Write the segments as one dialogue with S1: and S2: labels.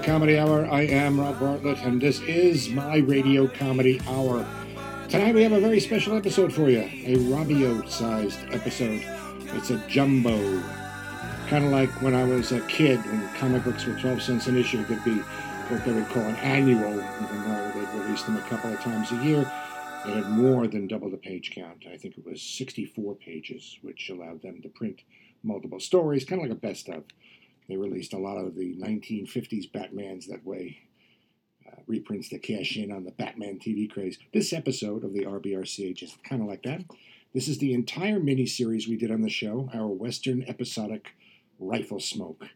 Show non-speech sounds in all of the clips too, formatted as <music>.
S1: Comedy Hour. I am Rob Bartlett, and this is my Radio Comedy Hour. Tonight we have a very special episode for you a Robio sized episode. It's a jumbo. Kind of like when I was a kid, when comic books were 12 cents an issue, It could be what they would call an annual, even though they'd release them a couple of times a year. It had more than double the page count. I think it was 64 pages, which allowed them to print multiple stories, kind of like a best of. They released a lot of the 1950s Batmans that way, uh, reprints to cash in on the Batman TV craze. This episode of the RBRCH is kind of like that. This is the entire miniseries we did on the show, our Western episodic Riflesmoke.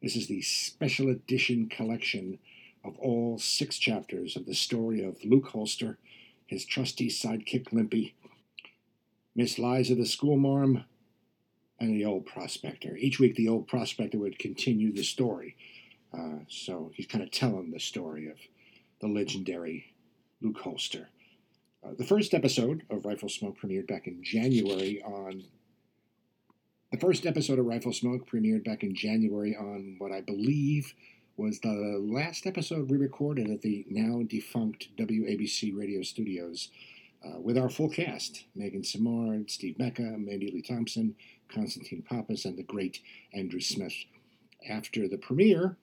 S1: This is the special edition collection of all six chapters of the story of Luke Holster, his trusty sidekick Limpy, Miss Liza the schoolmarm, and the old prospector. Each week, the old prospector would continue the story. Uh, so he's kind of telling the story of the legendary Luke Holster. Uh, the first episode of Riflesmoke premiered back in January on. The first episode of Riflesmoke premiered back in January on what I believe was the last episode we recorded at the now defunct WABC radio studios uh, with our full cast Megan Simard, Steve Mecca, Mandy Lee Thompson, Constantine Pappas, and the great Andrew Smith. After the premiere,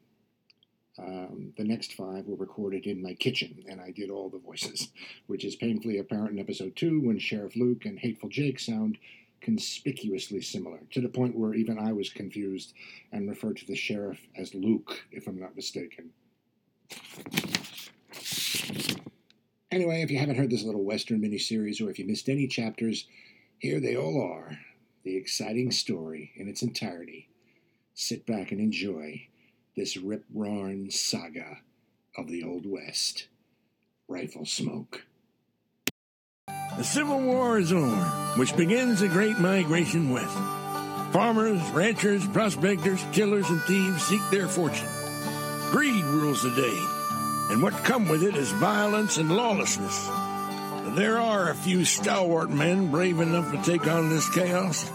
S1: um, the next five were recorded in my kitchen, and I did all the voices, which is painfully apparent in episode two when Sheriff Luke and Hateful Jake sound conspicuously similar, to the point where even I was confused and referred to the sheriff as Luke, if I'm not mistaken. Anyway, if you haven't heard this little Western miniseries or if you missed any chapters, here they all are the exciting story in its entirety. Sit back and enjoy this rip roaring saga of the Old West. Riflesmoke.
S2: The Civil War is over, which begins the Great Migration West. Farmers, ranchers, prospectors, killers, and thieves seek their fortune. Greed rules the day, and what come with it is violence and lawlessness. There are a few stalwart men brave enough to take on this chaos.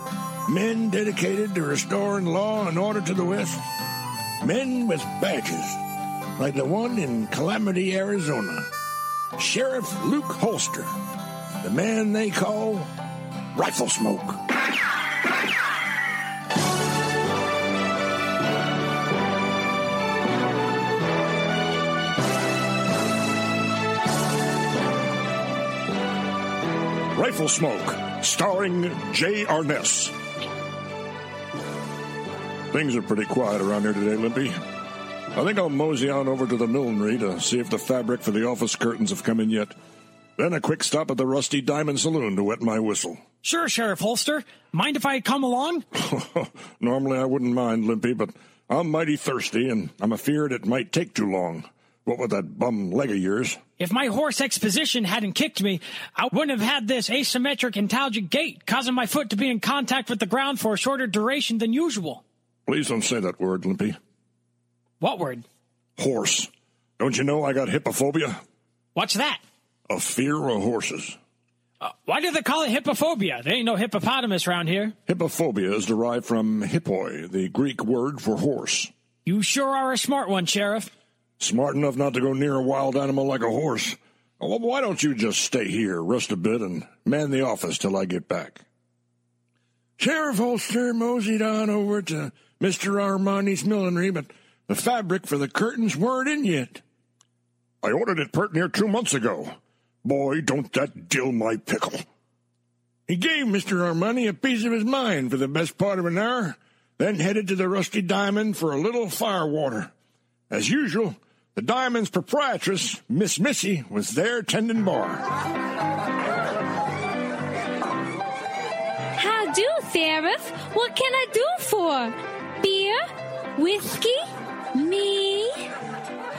S2: Men dedicated to restoring law and order to the West. Men with badges, like the one in Calamity, Arizona. Sheriff Luke Holster, the man they call
S3: Riflesmoke. Riflesmoke, starring Jay Arness. Things are pretty quiet around here today, Limpy. I think I'll mosey on over to the millinery to see if the fabric for the office curtains have come in yet. Then a quick stop at the Rusty Diamond Saloon to wet my whistle.
S4: Sure, Sheriff Holster. Mind if I come along? <laughs>
S3: Normally I wouldn't mind, Limpy, but I'm mighty thirsty, and I'm afeard it might take too long. What with that bum leg of yours?
S4: If my horse Exposition hadn't kicked me, I wouldn't have had this asymmetric antalgic gait, causing my foot to be in contact with the ground for a shorter duration than usual.
S3: Please don't say that word, Limpy.
S4: What word?
S3: Horse. Don't you know I got hippophobia?
S4: What's that?
S3: A fear of horses.
S4: Uh, why do they call it hippophobia? There ain't no hippopotamus around here.
S3: Hippophobia is derived from hippoi, the Greek word for horse.
S4: You sure are a smart one, Sheriff.
S3: Smart enough not to go near a wild animal like a horse. Oh, well, why don't you just stay here, rest a bit, and man the office till I get back?
S2: Sheriff Holster moseyed on over to Mr. Armani's millinery, but the fabric for the curtains weren't in yet.
S3: I ordered it pert near two months ago. Boy, don't that dill my pickle.
S2: He gave Mr. Armani a piece of his mind for the best part of an hour, then headed to the Rusty Diamond for a little firewater. As usual, the Diamond's proprietress, Miss Missy, was there tending bar.
S5: How do, Sheriff? What can I do for? Beer? Whiskey? Me?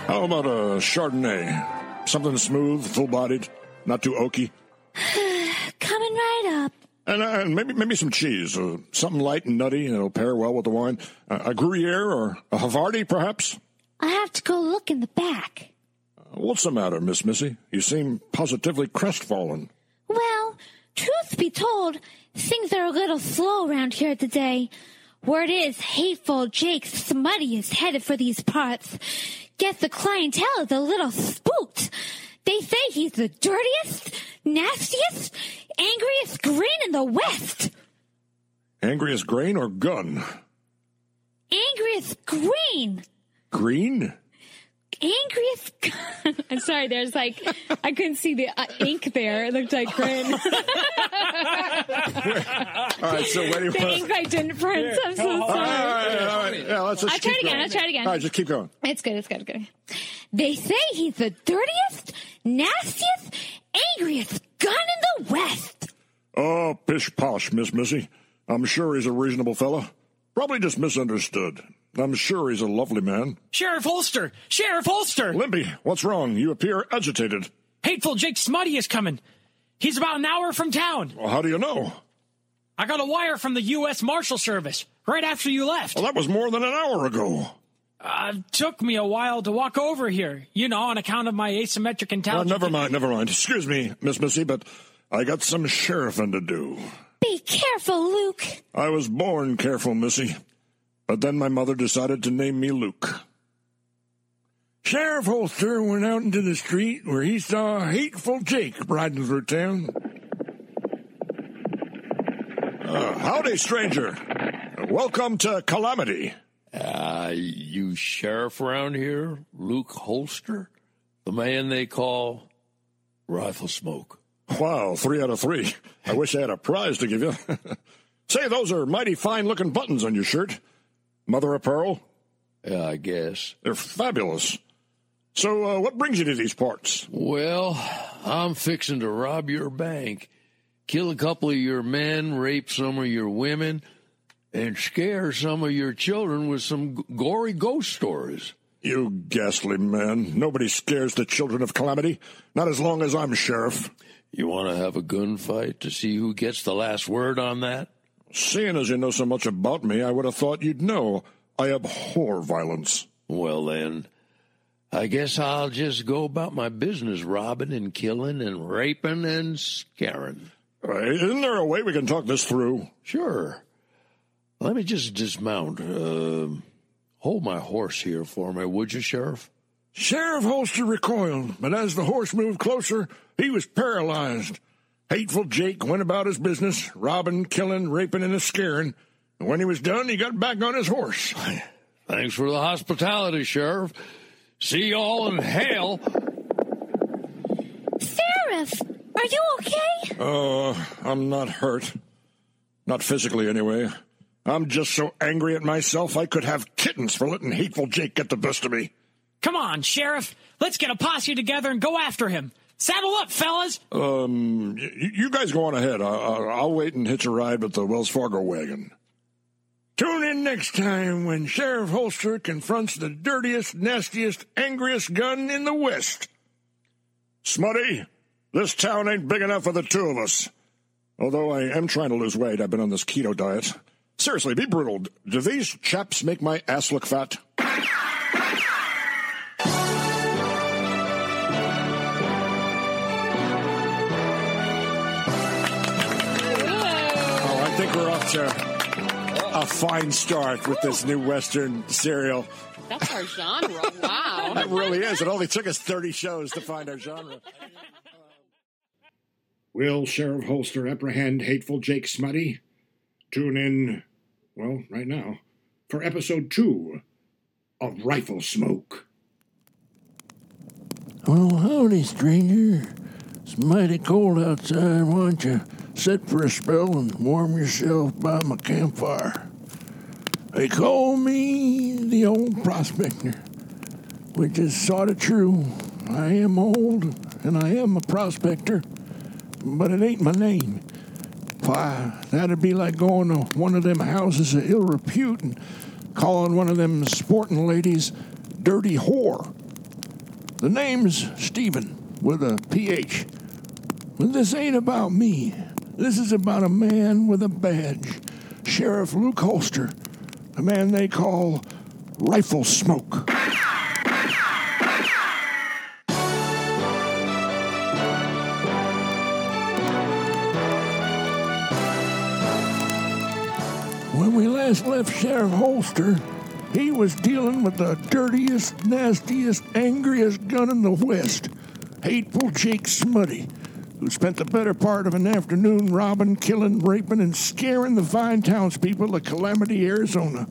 S3: How about a Chardonnay? Something smooth, full-bodied, not too oaky. <sighs>
S5: Coming right up.
S3: And, uh, and maybe maybe some cheese, uh, something light and nutty, and it'll pair well with the wine. Uh, a Gruyere or a Havarti, perhaps.
S5: I have to go look in the back.
S3: Uh, what's the matter, Miss Missy? You seem positively crestfallen.
S5: Well, truth be told, things are a little slow around here today. Word is, hateful Jake Smutty is headed for these parts. Guess the clientele is a little spooked. They say he's the dirtiest, nastiest, angriest green in the West.
S3: Angriest grain or gun?
S5: Angriest green.
S3: Green?
S5: Angriest. <laughs> I'm sorry, there's like, I couldn't see the uh, ink there. It looked like green. <laughs>
S3: All right, so what do you
S5: the ink I didn't print. I'm so sorry.
S3: right, all right. Yeah, let's just
S5: I'll try
S3: keep
S5: it again,
S3: going.
S5: I'll try it again.
S3: All right, just keep going.
S5: It's good, it's good, it's good. They say he's the dirtiest, nastiest, angriest gun in the West.
S3: Oh, pish posh, Miss Missy. I'm sure he's a reasonable fellow. Probably just misunderstood. I'm sure he's a lovely man.
S4: Sheriff Holster! Sheriff Holster!
S3: Limpy, what's wrong? You appear agitated.
S4: Hateful Jake Smutty is coming. He's about an hour from town.
S3: Well, how do you know?
S4: I got a wire from the U.S. Marshal Service right after you left.
S3: Well, that was more than an hour ago.
S4: Uh, took me a while to walk over here, you know, on account of my asymmetric
S3: Uh,
S4: intelligence.
S3: never mind, never mind. Excuse me, Miss Missy, but I got some sheriffing to do.
S5: Be careful, Luke.
S3: I was born careful, Missy. But then my mother decided to name me Luke.
S2: Sheriff Holster went out into the street where he saw hateful Jake riding through town.
S3: Uh, howdy, stranger. Welcome to Calamity.
S6: Uh, you sheriff around here, Luke Holster, the man they call Riflesmoke.
S3: Wow, three out of three. I wish I had a prize to give you. <laughs> Say, those are mighty fine looking buttons on your shirt. Mother of pearl?
S6: Yeah, I guess.
S3: They're fabulous. So, uh, what brings you to these parts?
S6: Well, I'm fixing to rob your bank, kill a couple of your men, rape some of your women, and scare some of your children with some g- gory ghost stories.
S3: You ghastly man. Nobody scares the children of Calamity. Not as long as I'm sheriff.
S6: You want to have a gunfight to see who gets the last word on that?
S3: Seeing as you know so much about me, I would have thought you'd know. I abhor violence.
S6: Well, then, I guess I'll just go about my business robbing and killing and raping and scaring.
S3: Uh, isn't there a way we can talk this through?
S6: Sure. Let me just dismount. Uh, hold my horse here for me, would you, Sheriff?
S2: Sheriff Holster recoiled, but as the horse moved closer, he was paralyzed. Hateful Jake went about his business, robbing, killing, raping, and scaring. And when he was done, he got back on his horse. <laughs>
S6: Thanks for the hospitality, Sheriff. See y'all in hell.
S5: Sheriff, are you okay?
S3: Uh, I'm not hurt. Not physically, anyway. I'm just so angry at myself I could have kittens for letting hateful Jake get the best of me.
S4: Come on, Sheriff. Let's get a posse together and go after him. Saddle up, fellas.
S3: Um, y- you guys go on ahead. I- I- I'll wait and hitch a ride with the Wells Fargo wagon.
S2: Tune in next time when Sheriff Holster confronts the dirtiest, nastiest, angriest gun in the West.
S3: Smutty, this town ain't big enough for the two of us. Although I am trying to lose weight, I've been on this keto diet. Seriously, be brutal. Do these chaps make my ass look fat? We're off to a fine start with this new Western serial.
S7: That's our genre. Wow.
S3: It really is. It only took us 30 shows to find our genre.
S1: Will Sheriff Holster apprehend hateful Jake Smutty? Tune in, well, right now, for episode two of Riflesmoke.
S2: Well, howdy, stranger. It's mighty cold outside. Why don't you sit for a spell and warm yourself by my campfire? They call me the old prospector, which is sort of true. I am old and I am a prospector, but it ain't my name. Why, that'd be like going to one of them houses of ill repute and calling one of them sporting ladies dirty whore. The name's Stephen with a PH. But this ain't about me. This is about a man with a badge. Sheriff Luke Holster, the man they call Riflesmoke. When we last left Sheriff Holster, he was dealing with the dirtiest, nastiest, angriest gun in the West, Hateful Jake Smutty, spent the better part of an afternoon robbing, killing, raping, and scaring the fine townspeople of Calamity, Arizona.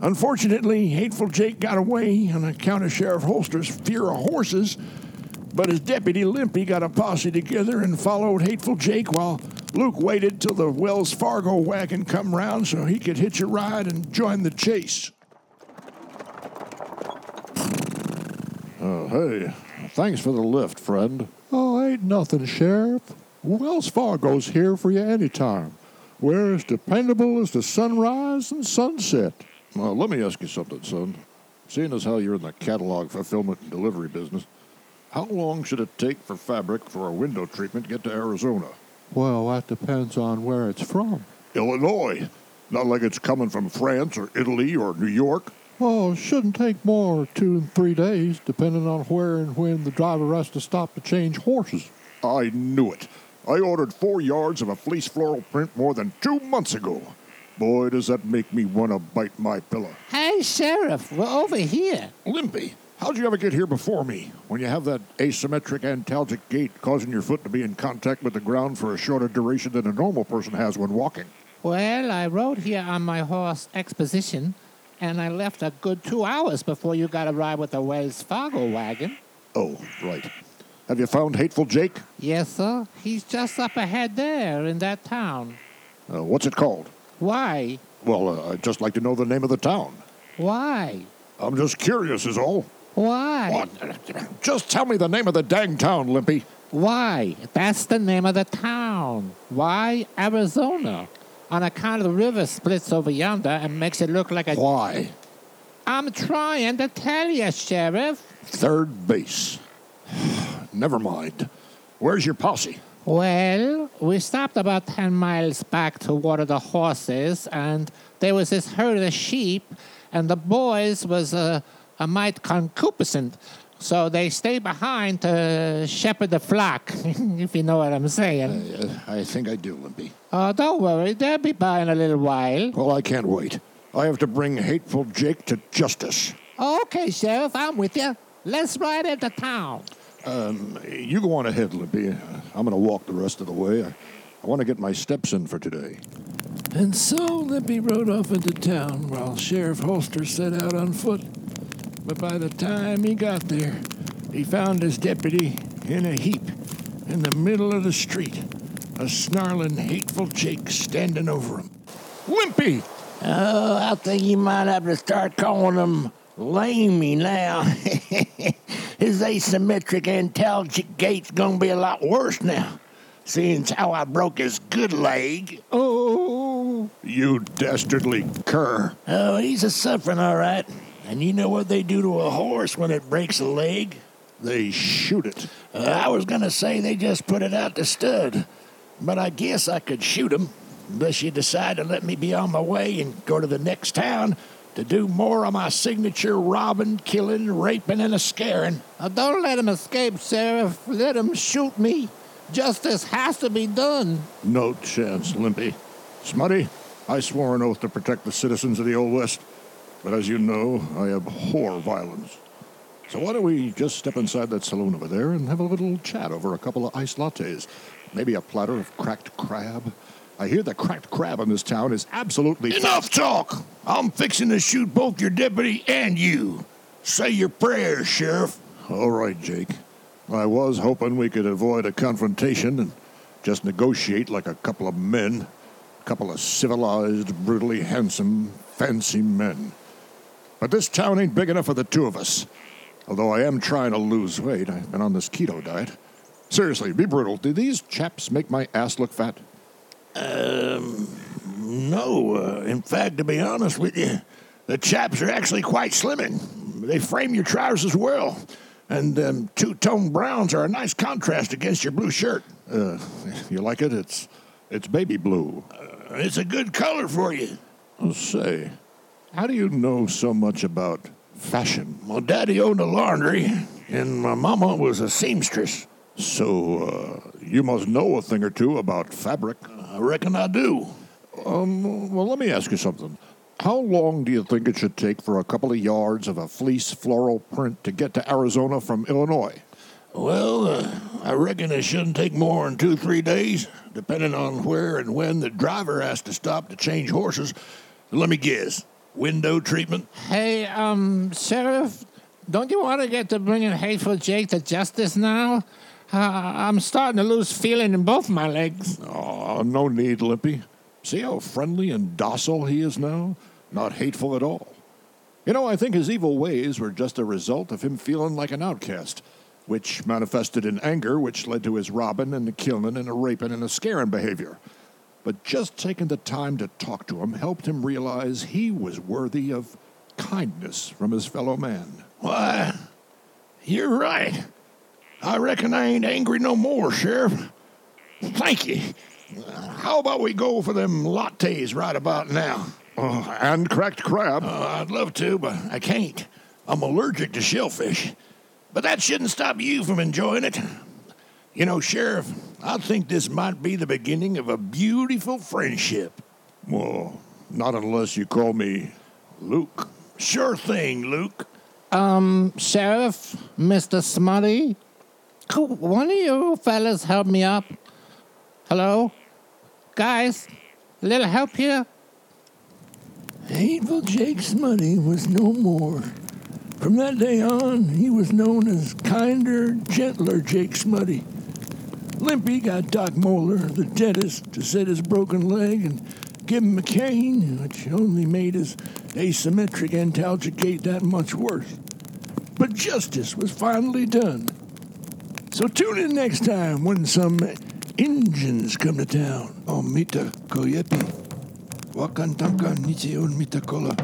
S2: Unfortunately, Hateful Jake got away on account of Sheriff Holster's fear of horses, but his deputy Limpy got a posse together and followed Hateful Jake while Luke waited till the Wells Fargo wagon come round so he could hitch a ride and join the chase.
S3: Uh, hey, thanks for the lift, friend.
S8: Oh, ain't nothing, Sheriff. Wells Fargo's here for you anytime. We're as dependable as the sunrise and sunset.
S3: Well, let me ask you something, son. Seeing as how you're in the catalog fulfillment and delivery business, how long should it take for fabric for a window treatment to get to Arizona?
S8: Well, that depends on where it's from.
S3: Illinois. Not like it's coming from France or Italy or New York.
S8: Well, it shouldn't take more than two and three days, depending on where and when the driver has to stop to change horses.
S3: I knew it. I ordered four yards of a fleece floral print more than two months ago. Boy, does that make me want to bite my pillow.
S9: Hey, Sheriff, we're over here.
S3: Limpy, how'd you ever get here before me? When you have that asymmetric antalgic gait causing your foot to be in contact with the ground for a shorter duration than a normal person has when walking.
S9: Well, I rode here on my horse Exposition, and I left a good two hours before you got a ride with the Wells Fargo wagon.
S3: Oh, right. Have you found Hateful Jake?
S9: Yes, sir. He's just up ahead there in that town.
S3: Uh, what's it called?
S9: Why?
S3: Well, uh, I'd just like to know the name of the town.
S9: Why?
S3: I'm just curious, is all.
S9: Why?
S3: What? Just tell me the name of the dang town, Limpy.
S9: Why? That's the name of the town. Why Arizona? On account of the river splits over yonder and makes it look like a.
S3: Why?
S9: I'm trying to tell you, Sheriff.
S3: Third base. <sighs> Never mind. Where's your posse?
S9: Well, we stopped about 10 miles back to water the horses, and there was this herd of sheep, and the boys was uh, a mite concupiscent. So they stay behind to shepherd the flock, <laughs> if you know what I'm saying.
S3: Uh, I think I do, Limpy.
S9: Oh, don't worry, they'll be by in a little while.
S3: Well, I can't wait. I have to bring Hateful Jake to justice.
S9: Okay, Sheriff, I'm with you. Let's ride into town.
S3: Um, you go on ahead, Limpy. Uh, I'm going to walk the rest of the way. I, I want to get my steps in for today.
S2: And so Limpy rode off into town while Sheriff Holster set out on foot. But by the time he got there, he found his deputy in a heap in the middle of the street, a snarling, hateful Jake standing over him. Limpy!
S1: Oh, I think you might have to start calling him Lamey now. <laughs> His asymmetric antalgic gait's gonna be a lot worse now, seeing how I broke his good leg.
S3: Oh, you dastardly cur.
S1: Oh, he's a suffering, all right. And you know what they do to a horse when it breaks a leg?
S3: They shoot it.
S1: Uh, I was gonna say they just put it out to stud, but I guess I could shoot him, unless you decide to let me be on my way and go to the next town to do more of my signature robbing, killing, raping, and a scaring.
S9: Uh, don't let him escape, Sheriff. Let him shoot me. Justice has to be done.
S3: No chance, Limpy. Smutty, I swore an oath to protect the citizens of the Old West, but as you know, I abhor violence. So why don't we just step inside that saloon over there and have a little chat over a couple of iced lattes? Maybe a platter of cracked crab? I hear the cracked crab in this town is absolutely.
S1: Enough talk! I'm fixing to shoot both your deputy and you. Say your prayers, Sheriff.
S3: All right, Jake. I was hoping we could avoid a confrontation and just negotiate like a couple of men. A couple of civilized, brutally handsome, fancy men. But this town ain't big enough for the two of us. Although I am trying to lose weight, I've been on this keto diet. Seriously, be brutal. Do these chaps make my ass look fat?
S1: Um, no. Uh, in fact, to be honest with you, the chaps are actually quite slimming. They frame your trousers well, and um, two-tone browns are a nice contrast against your blue shirt.
S3: Uh, you like it? It's it's baby blue.
S1: Uh, it's a good color for you.
S3: I'll say, how do you know so much about fashion?
S1: My daddy owned a laundry, and my mama was a seamstress.
S3: So, uh, you must know a thing or two about fabric.
S1: I reckon I do.
S3: Um, well, let me ask you something. How long do you think it should take for a couple of yards of a fleece floral print to get to Arizona from Illinois?
S10: Well, uh, I reckon it shouldn't take more than two, three days, depending on where and when the driver has to stop to change horses. Let me guess. Window treatment?
S9: Hey, um, Sheriff, don't you want to get to bringing Hateful Jake to justice now? Uh, I'm starting to lose feeling in both my legs.
S3: Oh, no need, Limpy. See how friendly and docile he is now? Not hateful at all. You know, I think his evil ways were just a result of him feeling like an outcast, which manifested in anger, which led to his robbing and the killing and the raping and the scaring behavior. But just taking the time to talk to him helped him realize he was worthy of kindness from his fellow man.
S10: Why, you're right. I reckon I ain't angry no more, Sheriff. Thank you. How about we go for them lattes right about now?
S3: Oh, and cracked crab.
S10: Uh, I'd love to, but I can't. I'm allergic to shellfish. But that shouldn't stop you from enjoying it. You know, Sheriff, I think this might be the beginning of a beautiful friendship.
S3: Well, not unless you call me Luke.
S10: Sure thing, Luke.
S9: Um, Sheriff, Mr. Smutty, could one of you fellas help me up? Hello? Guys, a little help here?
S2: Hateful Jake Smutty was no more. From that day on, he was known as kinder, gentler Jake Smutty. Limpy got Doc Moeller, the dentist, to set his broken leg and give him a cane, which only made his asymmetric antalgic gait that much worse. But justice was finally done. So tune in next time when some Injuns come to town.
S10: Oh, Mita Koyepi. Wakantanka Nicheon Mitakola.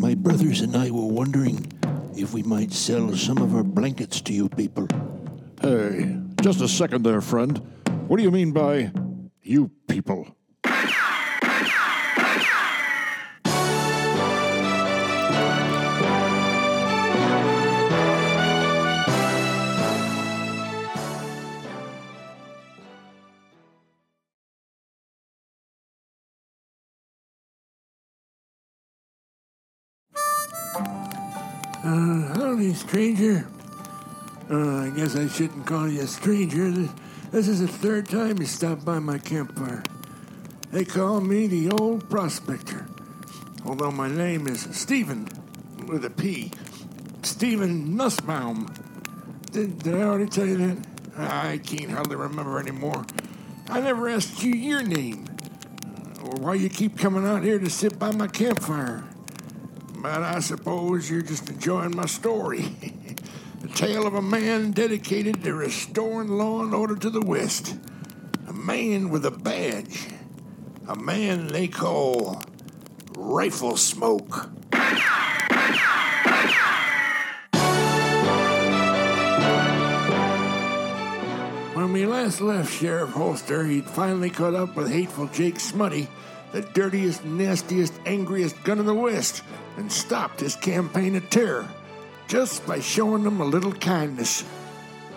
S10: My brothers and I were wondering if we might sell some of our blankets to you people.
S3: Hey, just a second there, friend. What do you mean by you people?
S2: Uh, howdy, stranger. Uh, I guess I shouldn't call you a stranger. This, this is the third time you stopped by my campfire. They call me the old prospector, although my name is Stephen with a P. Stephen Nussbaum. Did, did I already tell you that? I can't hardly remember anymore. I never asked you your name, or why you keep coming out here to sit by my campfire. But I suppose you're just enjoying my story. <laughs> tale of a man dedicated to restoring law and order to the West. A man with a badge. A man they call Riflesmoke. When we last left Sheriff Holster, he'd finally caught up with hateful Jake Smutty, the dirtiest, nastiest, angriest gun in the West, and stopped his campaign of terror just by showing them a little kindness.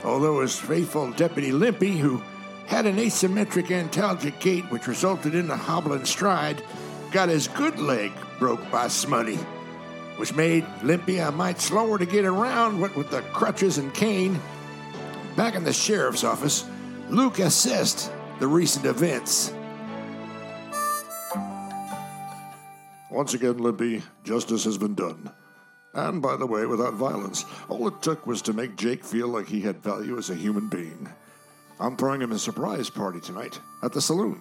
S2: Although his faithful deputy Limpy, who had an asymmetric antalgic gait which resulted in a hobbling stride, got his good leg broke by Smutty, which made Limpy a mite slower to get around what with the crutches and cane. Back in the sheriff's office, Luke assessed the recent events.
S3: Once again, Limpy, justice has been done. And by the way, without violence. All it took was to make Jake feel like he had value as a human being. I'm throwing him a surprise party tonight at the saloon.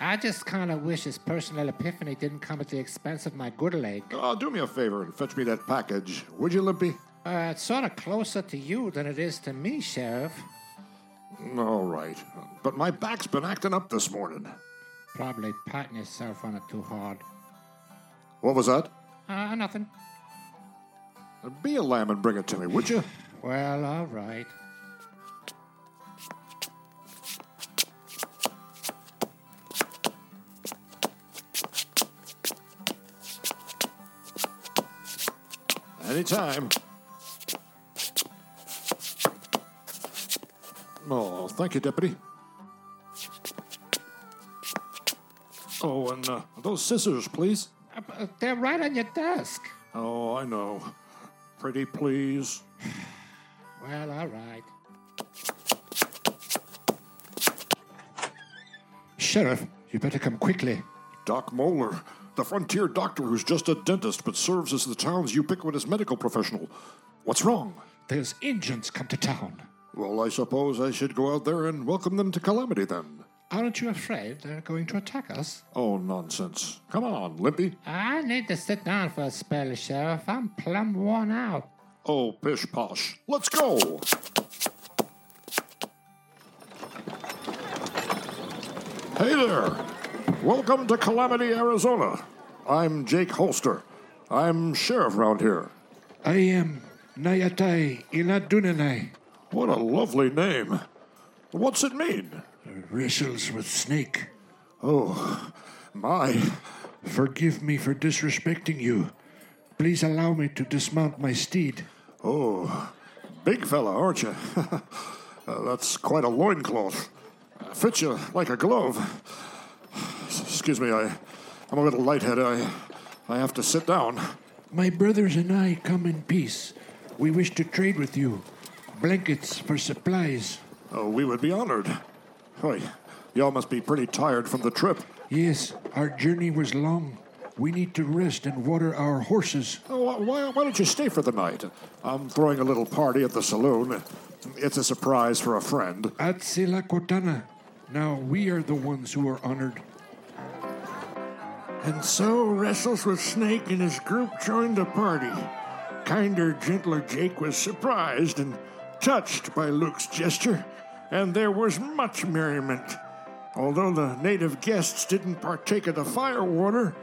S9: I just kind of wish his personal epiphany didn't come at the expense of my good leg.
S3: Oh, do me a favor and fetch me that package, would you, Limpy?
S9: Uh, it's sort of closer to you than it is to me, Sheriff.
S3: All right. But my back's been acting up this morning.
S9: Probably patting yourself on it too hard.
S3: What was that?
S9: Uh, nothing.
S3: Be a lamb and bring it to me, would you?
S9: Well, all right.
S3: Anytime. Oh, thank you, Deputy. Oh, and uh, those scissors, please.
S9: Uh, They're right on your desk.
S3: Oh, I know. Pretty please.
S9: Well, all right.
S1: Sheriff, you better come quickly.
S3: Doc Moeller, the frontier doctor who's just a dentist but serves as the town's ubiquitous medical professional. What's wrong?
S1: There's Injuns come to town.
S3: Well, I suppose I should go out there and welcome them to Calamity then.
S1: Aren't you afraid they're going to attack us?
S3: Oh, nonsense. Come on, Limpy.
S9: I need to sit down for a spell, Sheriff. I'm plumb worn out.
S3: Oh, pish posh. Let's go. Hey there. Welcome to Calamity, Arizona. I'm Jake Holster. I'm sheriff around here.
S1: I am Nayatai Iladunanai.
S3: What a lovely name. What's it mean?
S1: Wrestles with snake.
S3: Oh, my.
S1: Forgive me for disrespecting you. Please allow me to dismount my steed.
S3: Oh, big fella, aren't you? <laughs> Uh, that's quite a loincloth. Fits you like a glove. Excuse me, I, I'm a little lightheaded. I, I have to sit down.
S1: My brothers and I come in peace. We wish to trade with you. Blankets for supplies.
S3: Oh, we would be honored. Hoy, y'all must be pretty tired from the trip.
S1: Yes, our journey was long. We need to rest and water our horses.
S3: Oh, why, why don't you stay for the night? I'm throwing a little party at the saloon. It's a surprise for a friend.
S1: At Selakotana. Now we are the ones who are honored.
S2: And so Wrestles with Snake and his group joined the party. Kinder, gentler Jake was surprised and touched by Luke's gesture, and there was much merriment. Although the native guests didn't partake of the firewater,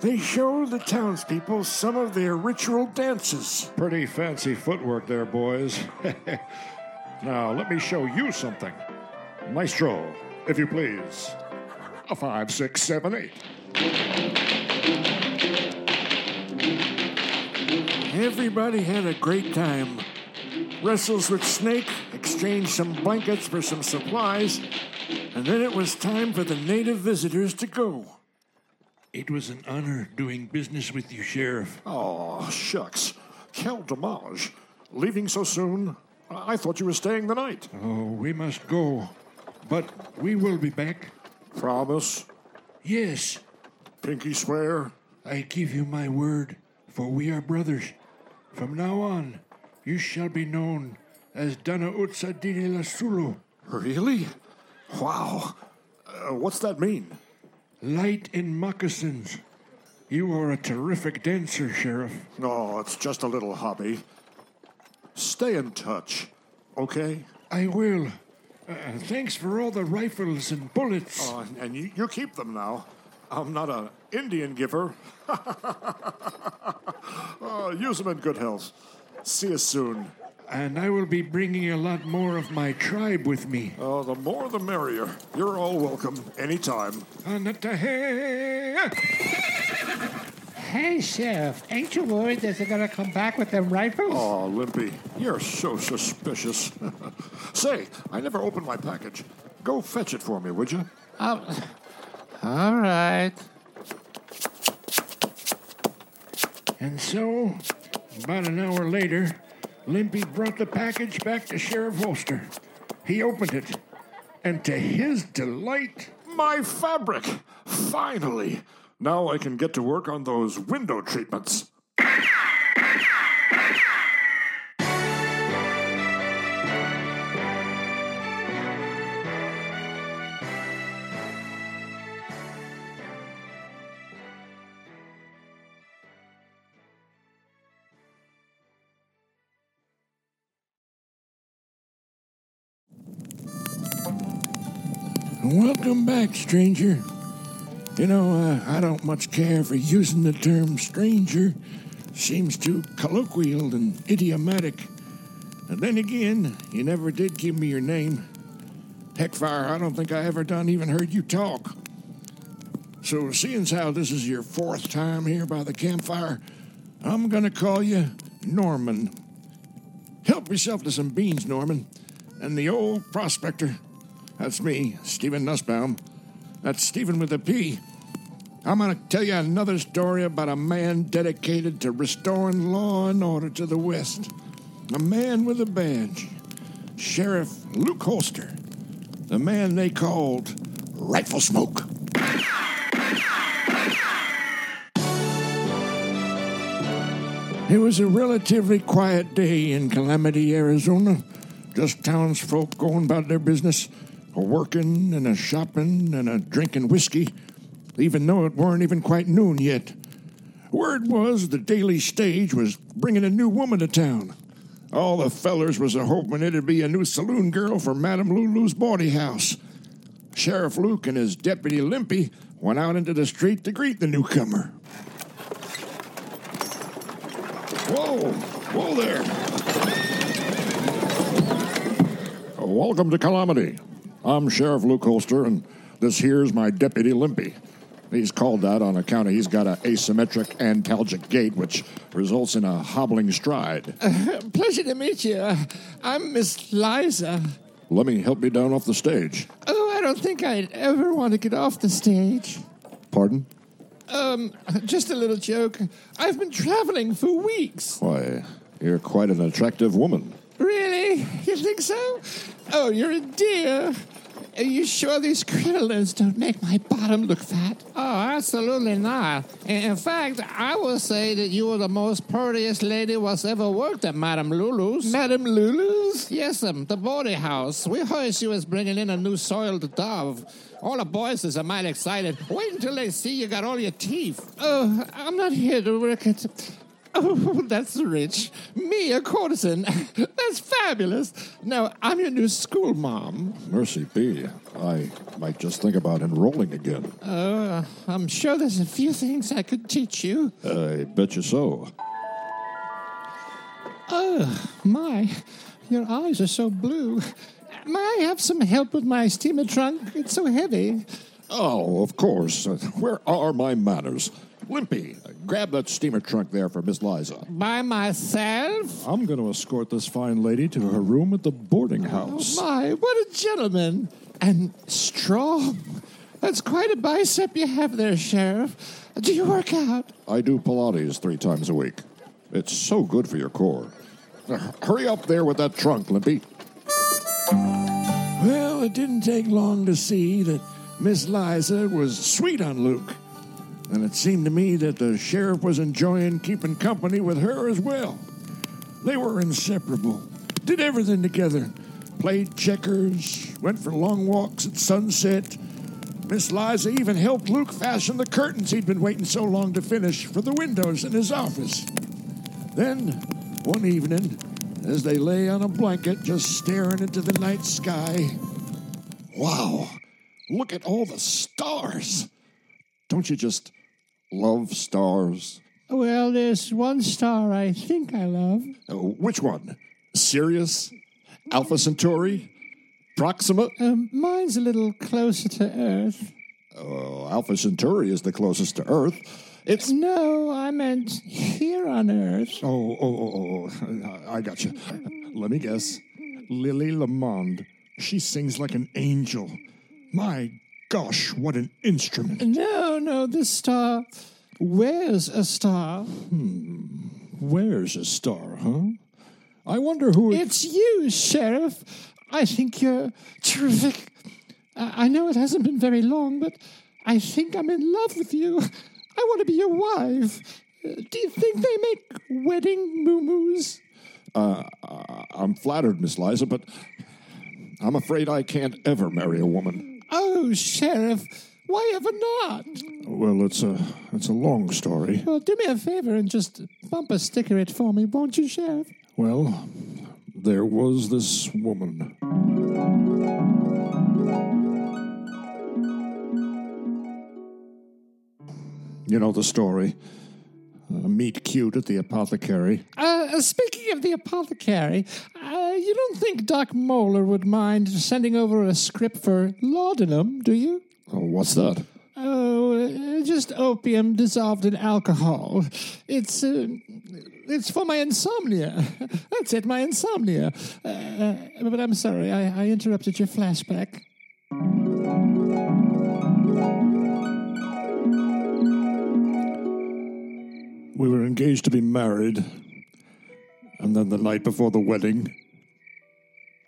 S2: they showed the townspeople some of their ritual dances.
S3: Pretty fancy footwork there, boys. <laughs> now, let me show you something. Maestro, if you please. A five, six, seven, eight.
S2: Everybody had a great time. Wrestles with Snake, exchanged some blankets for some supplies, and then it was time for the native visitors to go.
S1: It was an honor doing business with you, Sheriff.
S3: Oh, shucks. Quel dommage. Leaving so soon? I thought you were staying the night.
S1: Oh, we must go. But we will be back.
S3: Promise?
S1: Yes,
S3: Pinky swear?
S1: I give you my word, for we are brothers. From now on, you shall be known as Dana Utsa Dini Lasulu,
S3: Really? Wow. Uh, what's that mean?
S1: light in moccasins. You are a terrific dancer, Sheriff.
S3: Oh, it's just a little hobby. Stay in touch, okay?
S1: I will. Uh, thanks for all the rifles and bullets.
S3: Oh, and you, you keep them now. I'm not an Indian giver. <laughs> oh, use them in good health. See you soon.
S1: And I will be bringing a lot more of my tribe with me.
S3: Oh, the more the merrier. You're all welcome anytime.
S1: Anatahe!
S9: Hey, Sheriff, ain't you worried that they're gonna come back with them rifles?
S3: Oh, Limpy, you're so suspicious. <laughs> Say, I never opened my package. Go fetch it for me, would you?
S9: Oh, all right.
S1: And so, about an hour later, Limpy brought the package back to Sheriff Holster. He opened it, and to his delight,
S3: My fabric! Finally! Now I can get to work on those window treatments.
S2: Welcome back, stranger. You know, uh, I don't much care for using the term stranger. Seems too colloquial and idiomatic. And then again, you never did give me your name. Heckfire, I don't think I ever done even heard you talk. So, seeing as how this is your fourth time here by the campfire, I'm gonna call you Norman. Help yourself to some beans, Norman. And the old prospector, that's me, Stephen Nussbaum. That's Stephen with a P.
S3: I'm going to tell you another story about a man dedicated to restoring law and order to the West. A man with a badge. Sheriff Luke Holster. The man they called Riflesmoke. It was a relatively quiet day in Calamity, Arizona. Just townsfolk going about their business, a working and a shopping and a drinking whiskey, even though it weren't even quite noon yet. Word was the daily stage was bringing a new woman to town. All the fellers was a hoping it'd be a new saloon girl for Madame Lulu's bawdy house. Sheriff Luke and his deputy Limpy went out into the street to greet the newcomer. Whoa, whoa there. Welcome to Calamity. I'm Sheriff Luke Holster, and this here's my deputy Limpy. He's called that on account of he's got an asymmetric antalgic gait, which results in a hobbling stride. <laughs>
S9: Pleasure to meet you. Uh, I'm Miss Liza.
S3: Let me help you down off the stage.
S9: Oh, I don't think I'd ever want to get off the stage.
S3: Pardon?
S9: Um, just a little joke. I've been traveling for weeks.
S3: Why, you're quite an attractive woman.
S9: Really? You think so? Oh, you're a dear. Are you sure these crinolines don't make my bottom look fat? Oh, absolutely not. In fact, I will say that you are the most prettiest lady was ever worked at Madame Lulu's. Madame Lulu's? Yes, um, the body house. We heard she was bringing in a new soiled dove. All the boys is a mite excited. Wait until they see you got all your teeth. Oh, I'm not here to work at. Oh, <laughs> that's rich. Me, a courtesan. <laughs> That's fabulous. Now, I'm your new school mom.
S3: Mercy be. I might just think about enrolling again.
S9: Uh, I'm sure there's a few things I could teach you.
S3: I bet you so.
S9: Oh, my. Your eyes are so blue. May I have some help with my steamer trunk? It's so heavy.
S3: Oh, of course. Where are my manners? Limpy, grab that steamer trunk there for Miss Liza.
S9: By myself?
S3: I'm going to escort this fine lady to her room at the boarding oh, house.
S9: Oh, my, what a gentleman. And strong. That's quite a bicep you have there, Sheriff. Do you work out?
S3: I do Pilates three times a week. It's so good for your core. Hurry up there with that trunk, Limpy.
S10: Well, it didn't take long to see that Miss Liza was sweet on Luke. And it seemed to me that the sheriff was enjoying keeping company with her as well. They were inseparable, did everything together, played checkers, went for long walks at sunset. Miss Liza even helped Luke fashion the curtains he'd been waiting so long to finish for the windows in his office. Then, one evening, as they lay on a blanket just staring into the night sky,
S3: Wow, look at all the stars. Don't you just love stars?
S9: Well, there's one star I think I love.
S3: Uh, which one? Sirius? Alpha Centauri? Proxima?
S9: Um, mine's a little closer to Earth.
S3: Uh, Alpha Centauri is the closest to Earth. It's.
S9: No, I meant here on Earth.
S3: Oh, oh, oh, oh, I got you. Let me guess. Lily Lamond. She sings like an angel. My gosh, what an instrument.
S9: No, no, this star wears a star. Hmm.
S3: Where's a star, huh? I wonder who.
S9: It's you, Sheriff. I think you're terrific. I know it hasn't been very long, but I think I'm in love with you. I want to be your wife. Uh, Do you think they make wedding moo-moos?
S3: Uh, I'm flattered, Miss Liza, but I'm afraid I can't ever marry a woman.
S9: Oh, Sheriff, why ever not?
S3: Well, it's a it's a long story.
S9: Well, do me a favor and just bumper sticker it for me, won't you, Sheriff?
S3: Well, there was this woman. You know the story. Uh, meet cute at the apothecary.
S9: Uh, speaking of the apothecary, uh, you don't think Doc Moeller would mind sending over a script for laudanum, do you?
S3: Oh, what's that?
S9: Oh, uh, just opium dissolved in alcohol. It's uh, it's for my insomnia. <laughs> That's it, my insomnia. Uh, but I'm sorry, I, I interrupted your flashback.
S3: We were engaged to be married. And then the night before the wedding,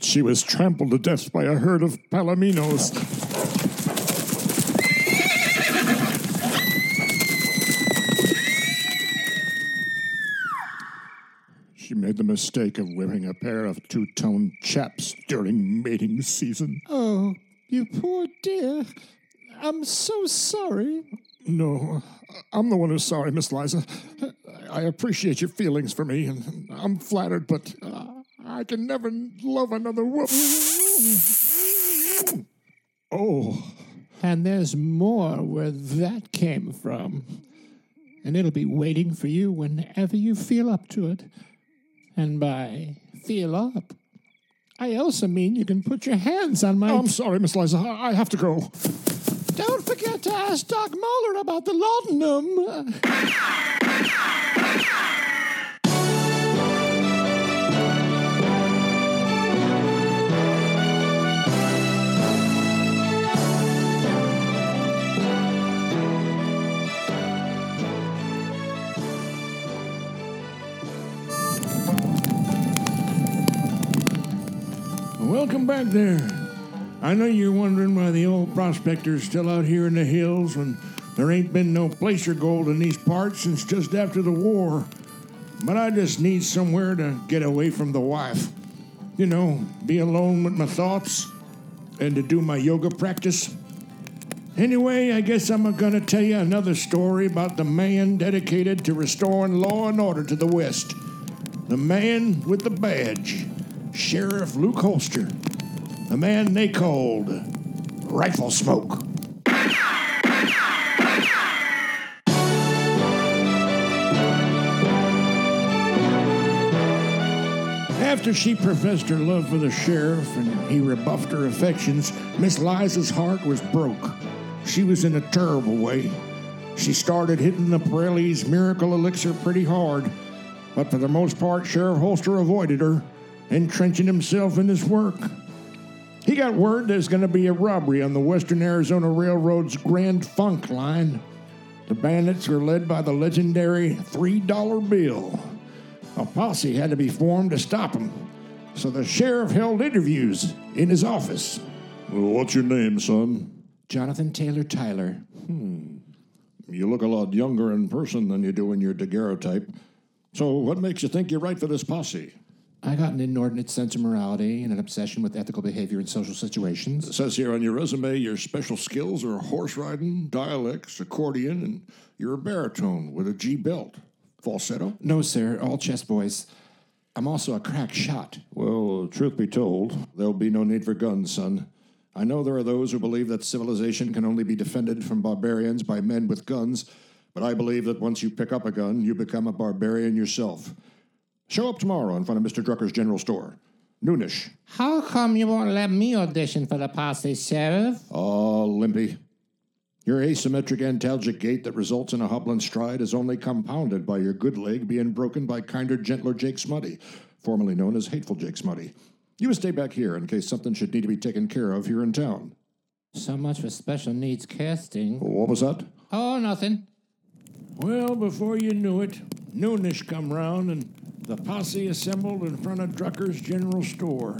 S3: she was trampled to death by a herd of palominos. She made the mistake of wearing a pair of two tone chaps during mating season.
S9: Oh, you poor dear. I'm so sorry.
S3: No, I'm the one who's sorry, Miss Liza. I appreciate your feelings for me, and I'm flattered, but uh, I can never love another woman. Oh,
S9: And there's more where that came from. And it'll be waiting for you whenever you feel up to it. And by feel up, I also mean you can put your hands on my.
S3: Oh, I'm sorry, Miss Liza. I I have to go.
S9: Don't forget to ask Doc Moeller about the laudanum.
S2: Welcome back there. I know you're wondering why the old prospector's still out here in the hills when there ain't been no placer gold in these parts since just after the war. But I just need somewhere to get away from the wife. You know, be alone with my thoughts and to do my yoga practice. Anyway, I guess I'm gonna tell you another story about the man dedicated to restoring law and order to the West. The man with the badge, Sheriff Luke Holster. The man they called Riflesmoke. After she professed her love for the sheriff and he rebuffed her affections, Miss Liza's heart was broke. She was in a terrible way. She started hitting the Pirelli's miracle elixir pretty hard, but for the most part, Sheriff Holster avoided her, entrenching himself in his work. He got word there's going to be a robbery on the Western Arizona Railroad's Grand Funk line. The bandits were led by the legendary $3 bill. A posse had to be formed to stop them, so the sheriff held interviews in his office.
S3: Well, what's your name, son?
S9: Jonathan Taylor Tyler. Hmm.
S3: You look a lot younger in person than you do in your daguerreotype. So, what makes you think you're right for this posse?
S9: I got an inordinate sense of morality and an obsession with ethical behavior in social situations.
S3: It says here on your resume your special skills are horse riding, dialects, accordion, and you're a baritone with a G belt. Falsetto?
S9: No, sir, all chest boys. I'm also a crack shot.
S3: Well, truth be told, there'll be no need for guns, son. I know there are those who believe that civilization can only be defended from barbarians by men with guns, but I believe that once you pick up a gun, you become a barbarian yourself. Show up tomorrow in front of Mr. Drucker's general store. Noonish.
S9: How come you won't let me audition for the posse, Sheriff?
S3: Oh, Limpy. Your asymmetric antalgic gait that results in a hobbling stride is only compounded by your good leg being broken by kinder, gentler Jake Smutty, formerly known as Hateful Jake Smutty. You would stay back here in case something should need to be taken care of here in town.
S9: So much for special needs casting.
S3: What was that?
S9: Oh, nothing.
S2: Well, before you knew it, noonish come round and the posse assembled in front of Drucker's general store.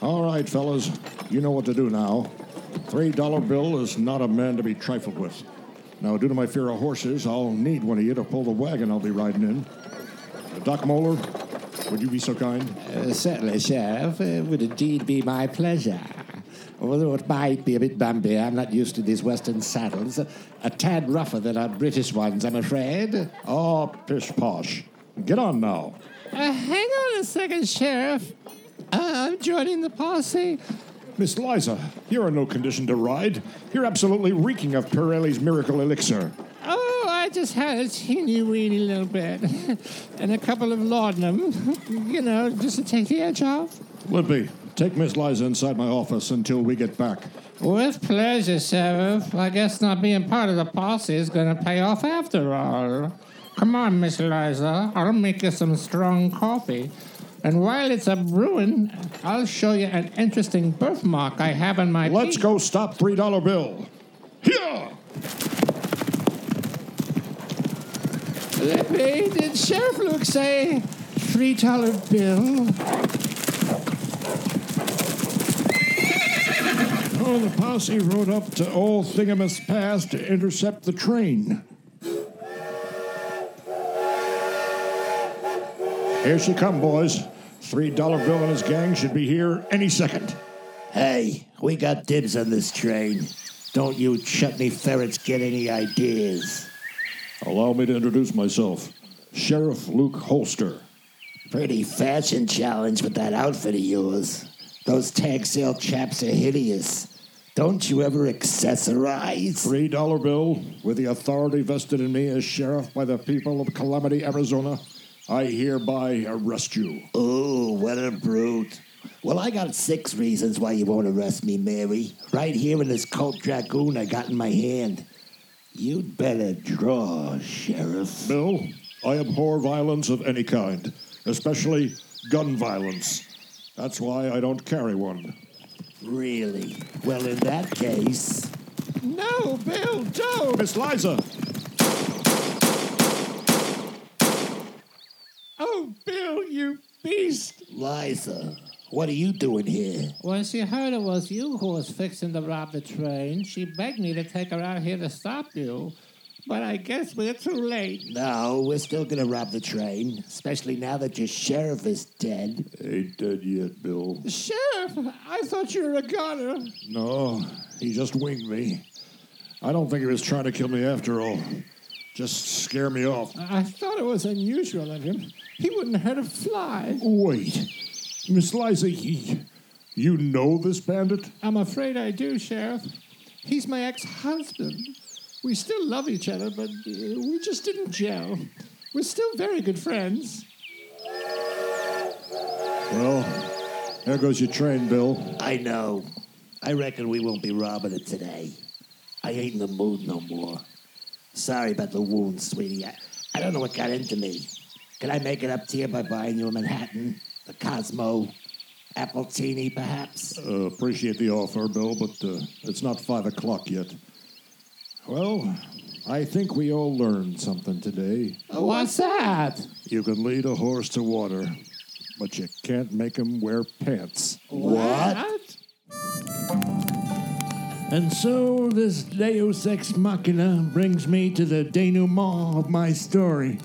S3: All right, fellas, you know what to do now. Three dollar bill is not a man to be trifled with. Now, due to my fear of horses, I'll need one of you to pull the wagon I'll be riding in. Uh, Doc Moeller, would you be so kind?
S9: Uh, certainly, Sheriff. It would indeed be my pleasure. Although it might be a bit bumpy, I'm not used to these Western saddles. A tad rougher than our British ones, I'm afraid.
S3: Oh, pish posh. Get on now.
S9: Uh, hang on a second, Sheriff. Uh, I'm joining the posse.
S3: Miss Liza, you're in no condition to ride. You're absolutely reeking of Pirelli's miracle elixir.
S9: Oh, I just had a teeny weeny little bit. <laughs> and a couple of laudanum. <laughs> You know, just to take the edge off.
S3: Limpy, take Miss Liza inside my office until we get back.
S9: With pleasure, Sheriff. I guess not being part of the posse is going to pay off after all. Come on, Miss Eliza, I'll make you some strong coffee. And while it's a brewing, I'll show you an interesting birthmark I have on my
S3: Let's
S9: teeth.
S3: go stop three dollar bill. Here!
S9: Limpy, did Sheriff Luke say three dollar bill?
S3: Oh, the posse rode up to Old Thingamus Pass to intercept the train. Here she come, boys. Three dollar bill and his gang should be here any second.
S1: Hey, we got dibs on this train. Don't you chutney ferrets get any ideas?
S3: Allow me to introduce myself. Sheriff Luke Holster.
S1: Pretty fashion challenge with that outfit of yours. Those tag sale chaps are hideous. Don't you ever accessorize?
S3: Three dollar bill with the authority vested in me as sheriff by the people of Calamity, Arizona. I hereby arrest you.
S1: Oh, what a brute. Well, I got six reasons why you won't arrest me, Mary. Right here in this Colt Dragoon I got in my hand. You'd better draw, Sheriff.
S3: Bill, I abhor violence of any kind, especially gun violence. That's why I don't carry one.
S1: Really? Well, in that case.
S9: No, Bill, don't!
S3: Miss Liza!
S9: Oh, Bill, you beast!
S1: Liza, what are you doing here?
S9: When she heard it was you who was fixing to rob the train, she begged me to take her out here to stop you. But I guess we're too late.
S1: No, we're still gonna rob the train, especially now that your sheriff is dead.
S3: Ain't dead yet, Bill.
S9: Sheriff, I thought you were a goner.
S3: No, he just winged me. I don't think he was trying to kill me after all. Just scare me off.
S9: I thought it was unusual of him. He wouldn't hurt a fly.
S3: Wait. Miss Liza, he, you know this bandit?
S9: I'm afraid I do, Sheriff. He's my ex husband. We still love each other, but uh, we just didn't gel. We're still very good friends.
S3: Well, there goes your train, Bill.
S1: I know. I reckon we won't be robbing it today. I ain't in the mood no more. Sorry about the wound, sweetie. I, I don't know what got into me. Can I make it up to you by buying you a Manhattan, a Cosmo, Appletini, perhaps?
S3: Uh, appreciate the offer, Bill, but uh, it's not five o'clock yet. Well, I think we all learned something today.
S9: What's that?
S3: You can lead a horse to water, but you can't make him wear pants.
S1: What?
S2: And so this Deus Ex Machina brings me to the denouement of my story.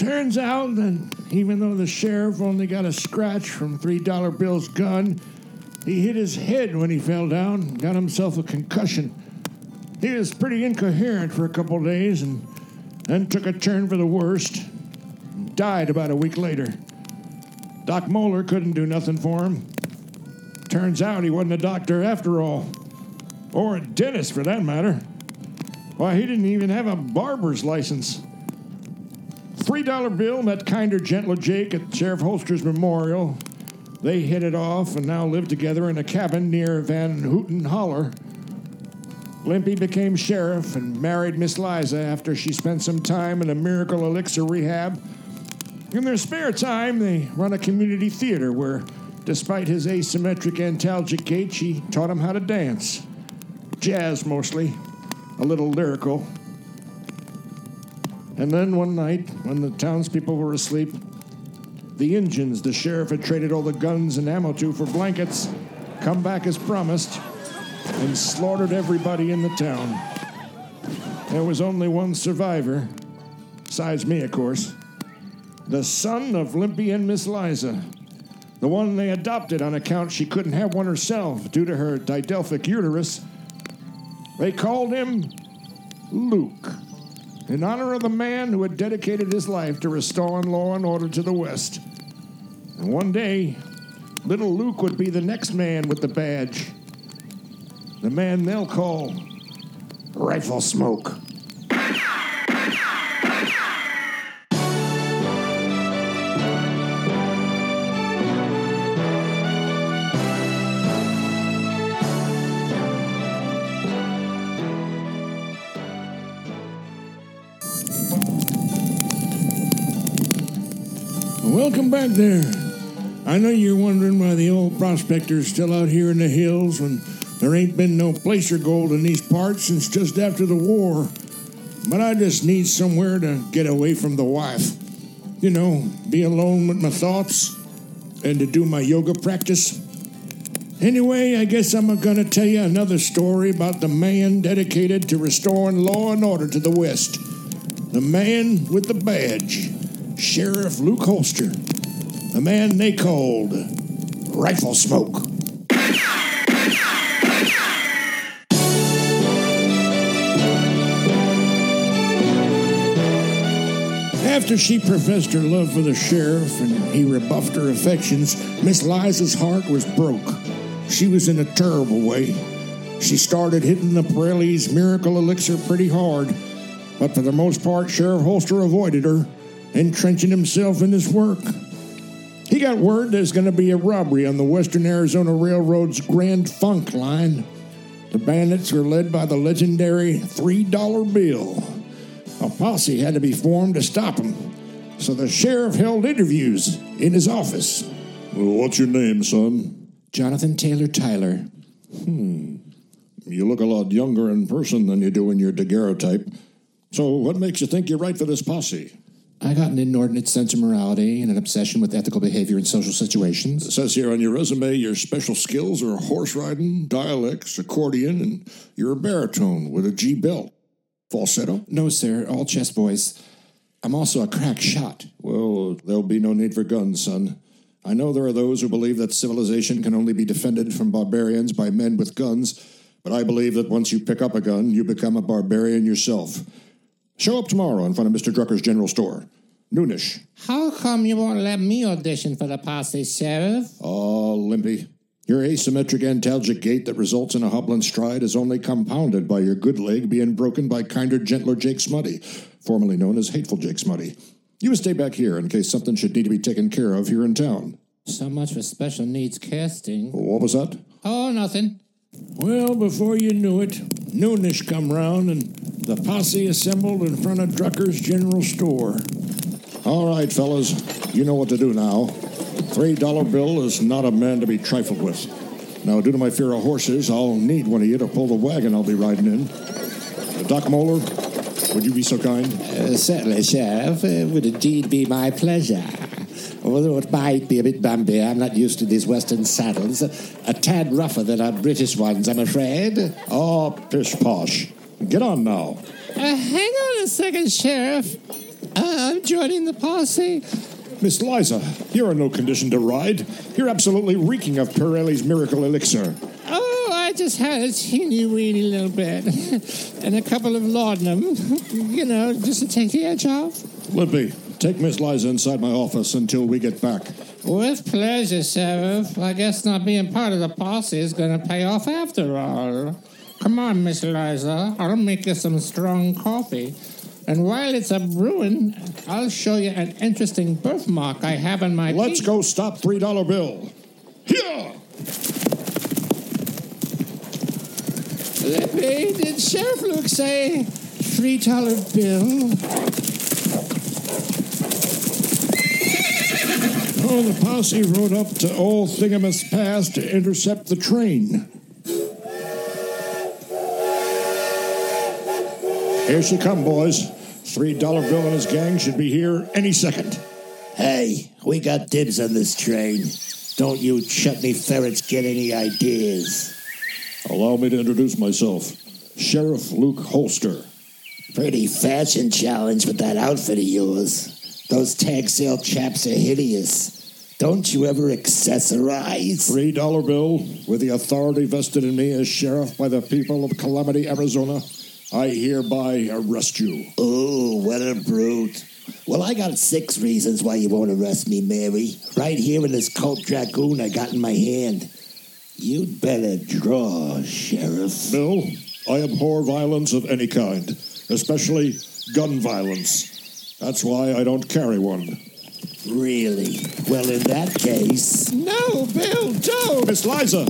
S2: Turns out that even though the sheriff only got a scratch from $3 Bill's gun, he hit his head when he fell down got himself a concussion. He was pretty incoherent for a couple days and then took a turn for the worst. and Died about a week later. Doc Moeller couldn't do nothing for him. Turns out he wasn't a doctor after all or a dentist for that matter. Why, he didn't even have a barber's license. Three dollar bill met kinder, gentler Jake at Sheriff Holster's memorial. They hit it off and now live together in a cabin near Van Houten Holler. Limpy became sheriff and married Miss Liza after she spent some time in a miracle elixir rehab. In their spare time, they run a community theater where, despite his asymmetric antalgic gait, she taught him how to dance jazz mostly, a little lyrical. And then one night, when the townspeople were asleep, the Injuns the sheriff had traded all the guns and ammo to for blankets come back as promised and slaughtered everybody in the town. There was only one survivor, besides me, of course. The son of Limpy and Miss Liza, the one they adopted on account she couldn't have one herself due to her didelphic uterus. They called him Luke, in honor of the man who had dedicated his life to restoring law and order to the West. And one day, little Luke would be the next man with the badge. The man they'll call Riflesmoke. Back there. I know you're wondering why the old prospector's still out here in the hills when there ain't been no placer gold in these parts since just after the war. but I just need somewhere to get away from the wife. You know, be alone with my thoughts and to do my yoga practice. Anyway, I guess I'm going to tell you another story about the man dedicated to restoring law and order to the West. The man with the badge, Sheriff Luke Holster. The man they called Riflesmoke. After she professed her love for the sheriff and he rebuffed her affections, Miss Liza's heart was broke. She was in a terrible way. She started hitting the Pirelli's miracle elixir pretty hard, but for the most part, Sheriff Holster avoided her, entrenching himself in his work. He got word there's going to be a robbery on the Western Arizona Railroad's Grand Funk line. The bandits were led by the legendary $3 bill. A posse had to be formed to stop him, so the sheriff held interviews in his office.
S3: Well, what's your name, son?
S2: Jonathan Taylor Tyler.
S3: Hmm. You look a lot younger in person than you do in your daguerreotype. So, what makes you think you're right for this posse?
S2: I got an inordinate sense of morality and an obsession with ethical behavior in social situations.
S3: It says here on your resume your special skills are horse riding, dialects, accordion, and you're a baritone with a G belt. Falsetto?
S2: No, sir, all chest voice. I'm also a crack shot.
S3: Well, there'll be no need for guns, son. I know there are those who believe that civilization can only be defended from barbarians by men with guns, but I believe that once you pick up a gun, you become a barbarian yourself. Show up tomorrow in front of Mr. Drucker's general store. Noonish.
S9: How come you won't let me audition for the posse, Sheriff?
S3: Oh, Limpy. Your asymmetric antalgic gait that results in a hobbling stride is only compounded by your good leg being broken by kinder, gentler Jake Smutty, formerly known as Hateful Jake Smutty. You would stay back here in case something should need to be taken care of here in town.
S9: So much for special needs casting.
S3: What was that?
S9: Oh, nothing.
S2: Well, before you knew it, noonish come round and the posse assembled in front of Drucker's general store.
S3: All right, fellas, you know what to do now. Three dollar bill is not a man to be trifled with. Now, due to my fear of horses, I'll need one of you to pull the wagon I'll be riding in. Uh, Doc Moeller, would you be so kind?
S1: Uh, certainly, Sheriff. It would indeed be my pleasure. Although it might be a bit bumpy, I'm not used to these Western saddles. A tad rougher than our British ones, I'm afraid.
S3: Oh, pish posh. Get on now.
S9: Uh, hang on a second, Sheriff. Uh, I'm joining the posse.
S3: Miss Liza, you're in no condition to ride. You're absolutely reeking of Pirelli's miracle elixir.
S9: Oh, I just had a teeny weeny little bit. <laughs> and a couple of laudanum. <laughs> You know, just to take the edge off.
S3: Limpy, take Miss Liza inside my office until we get back.
S9: With pleasure, Sheriff. I guess not being part of the posse is going to pay off after all. Come on, Miss Eliza, I'll make you some strong coffee. And while it's a brewing, I'll show you an interesting birthmark I have on my
S3: Let's
S9: teeth.
S3: go stop three dollar bill. Here!
S9: Limpy, did Sheriff Luke say three dollar bill?
S2: Oh, the posse rode up to Old Thingamus Pass to intercept the train.
S3: Here she come, boys. Three dollar bill and his gang should be here any second.
S1: Hey, we got dibs on this train. Don't you chutney ferrets get any ideas?
S3: Allow me to introduce myself. Sheriff Luke Holster.
S1: Pretty fashion challenge with that outfit of yours. Those tag sale chaps are hideous. Don't you ever accessorize?
S3: Three dollar bill with the authority vested in me as sheriff by the people of Calamity, Arizona. I hereby arrest you.
S1: Oh, what a brute. Well, I got six reasons why you won't arrest me, Mary. Right here in this Colt Dragoon I got in my hand. You'd better draw, Sheriff.
S3: Bill, I abhor violence of any kind, especially gun violence. That's why I don't carry one.
S1: Really? Well, in that case.
S9: No, Bill, don't!
S3: Miss Liza!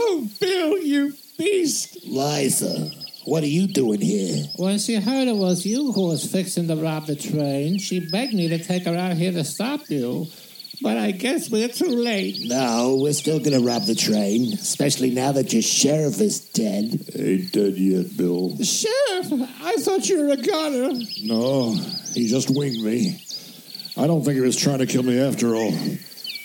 S9: Oh, Bill, you beast!
S1: Liza, what are you doing here?
S9: When she heard it was you who was fixing to rob the train, she begged me to take her out here to stop you. but I guess we're too late.
S10: No, we're still gonna rob the train, especially now that your sheriff is dead.
S3: Ain't dead yet, Bill.
S9: Sheriff, I thought you were a gunner.
S3: No, he just winged me. I don't think he was trying to kill me after all.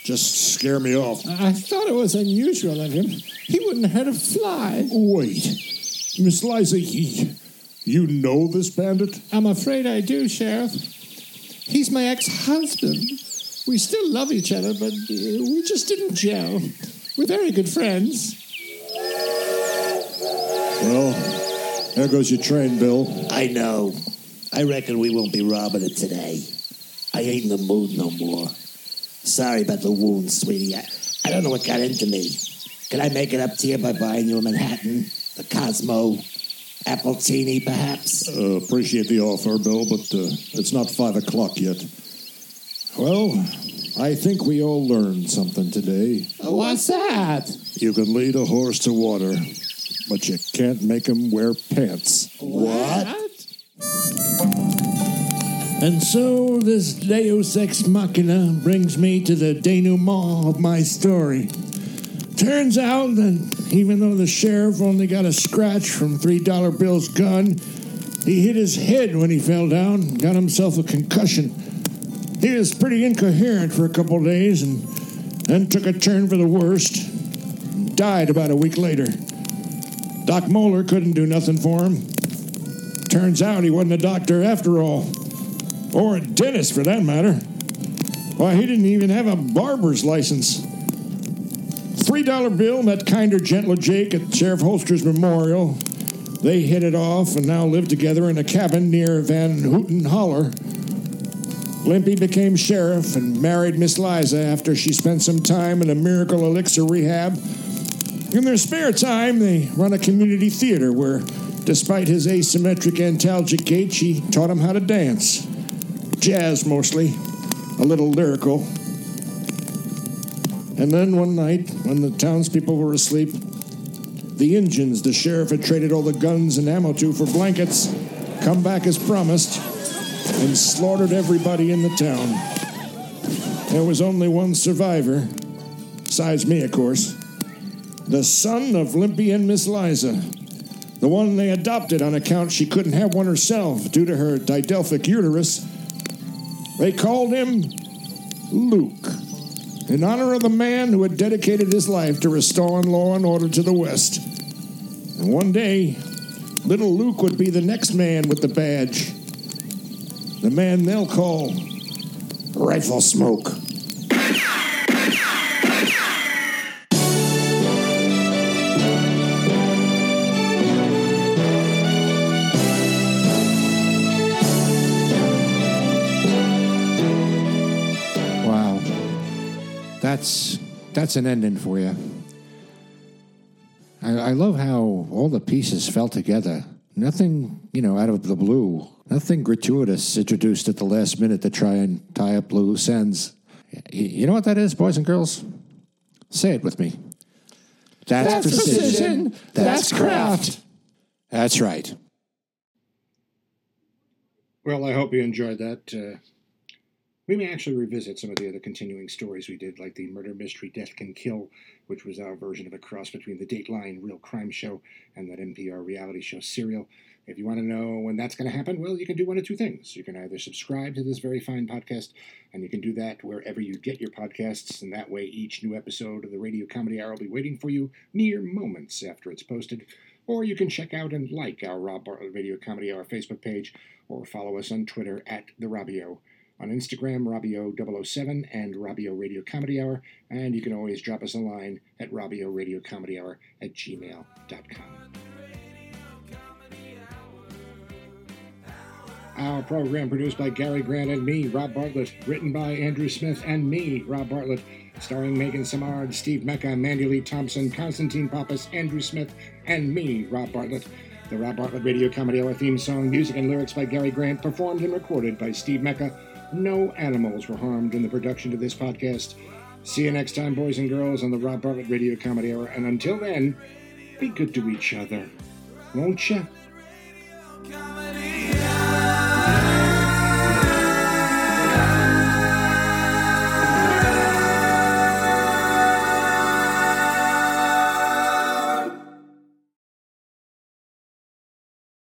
S3: Just scare me off.
S9: I thought it was unusual of him. He wouldn't hurt a fly.
S3: Wait, Miss Liza, he, you know this bandit?
S9: I'm afraid I do, Sheriff. He's my ex-husband. We still love each other, but uh, we just didn't gel. We're very good friends.
S3: Well, there goes your train, Bill.
S10: I know. I reckon we won't be robbing it today. I ain't in the mood no more. Sorry about the wound, sweetie. I, I don't know what got into me. Can I make it up to you by buying you a Manhattan, the Cosmo, Appletini, perhaps?
S3: Uh, appreciate the offer, Bill, but uh, it's not five o'clock yet. Well, I think we all learned something today.
S9: What's that?
S3: You can lead a horse to water, but you can't make him wear pants.
S10: What?
S2: And so this Deus Ex Machina brings me to the denouement of my story. Turns out that even though the sheriff only got a scratch from $3 Bill's gun, he hit his head when he fell down and got himself a concussion. He was pretty incoherent for a couple days and then took a turn for the worst. Died about a week later. Doc Moeller couldn't do nothing for him. Turns out he wasn't a doctor after all or a dentist for that matter. Why, he didn't even have a barber's license. Three dollar bill met kinder, gentler Jake at Sheriff Holster's memorial. They hit it off and now live together in a cabin near Van Houten Holler. Limpy became sheriff and married Miss Liza after she spent some time in a miracle elixir rehab. In their spare time, they run a community theater where, despite his asymmetric antalgic gait, she taught him how to dance jazz mostly, a little lyrical. And then one night, when the townspeople were asleep, the Injuns the sheriff had traded all the guns and ammo to for blankets come back as promised and slaughtered everybody in the town. There was only one survivor, besides me, of course. The son of Limpy and Miss Liza, the one they adopted on account she couldn't have one herself due to her didelphic uterus. They called him Luke, in honor of the man who had dedicated his life to restoring law and order to the West. And one day, little Luke would be the next man with the badge. The man they'll call
S1: Riflesmoke. That's that's an ending for you. I, I love how all the pieces fell together. Nothing, you know, out of the blue. Nothing gratuitous introduced at the last minute to try and tie up loose ends. You know what that is, boys and girls? Say it with me. That's,
S9: That's
S1: precision.
S9: precision. That's craft.
S1: That's right. Well, I hope you enjoyed that. Uh, we may actually revisit some of the other continuing stories we did, like the Murder Mystery Death Can Kill, which was our version of a cross between the Dateline Real Crime Show and that NPR reality show Serial. If you want to know when that's going to happen, well, you can do one of two things. You can either subscribe to this very fine podcast, and you can do that wherever you get your podcasts, and that way each new episode of the Radio Comedy Hour will be waiting for you mere moments after it's posted. Or you can check out and like our Rob Bartlett Radio Comedy Hour Facebook page, or follow us on Twitter at The Robio. On Instagram, Robio007 and Robio Radio Comedy Hour, and you can always drop us a line at Robio Radio Comedy Hour at gmail.com. Our program produced by Gary Grant and me, Rob Bartlett, written by Andrew Smith and me, Rob Bartlett, starring Megan Samard, Steve Mecca, Mandy Lee Thompson, Constantine Pappas, Andrew Smith, and me, Rob Bartlett. The Rob Bartlett Radio Comedy Hour theme song, music and lyrics by Gary Grant, performed and recorded by Steve Mecca. No animals were harmed in the production of this podcast. See you next time, boys and girls, on the Rob Bartlett Radio Comedy Hour. And until then, be good to each other. Won't you?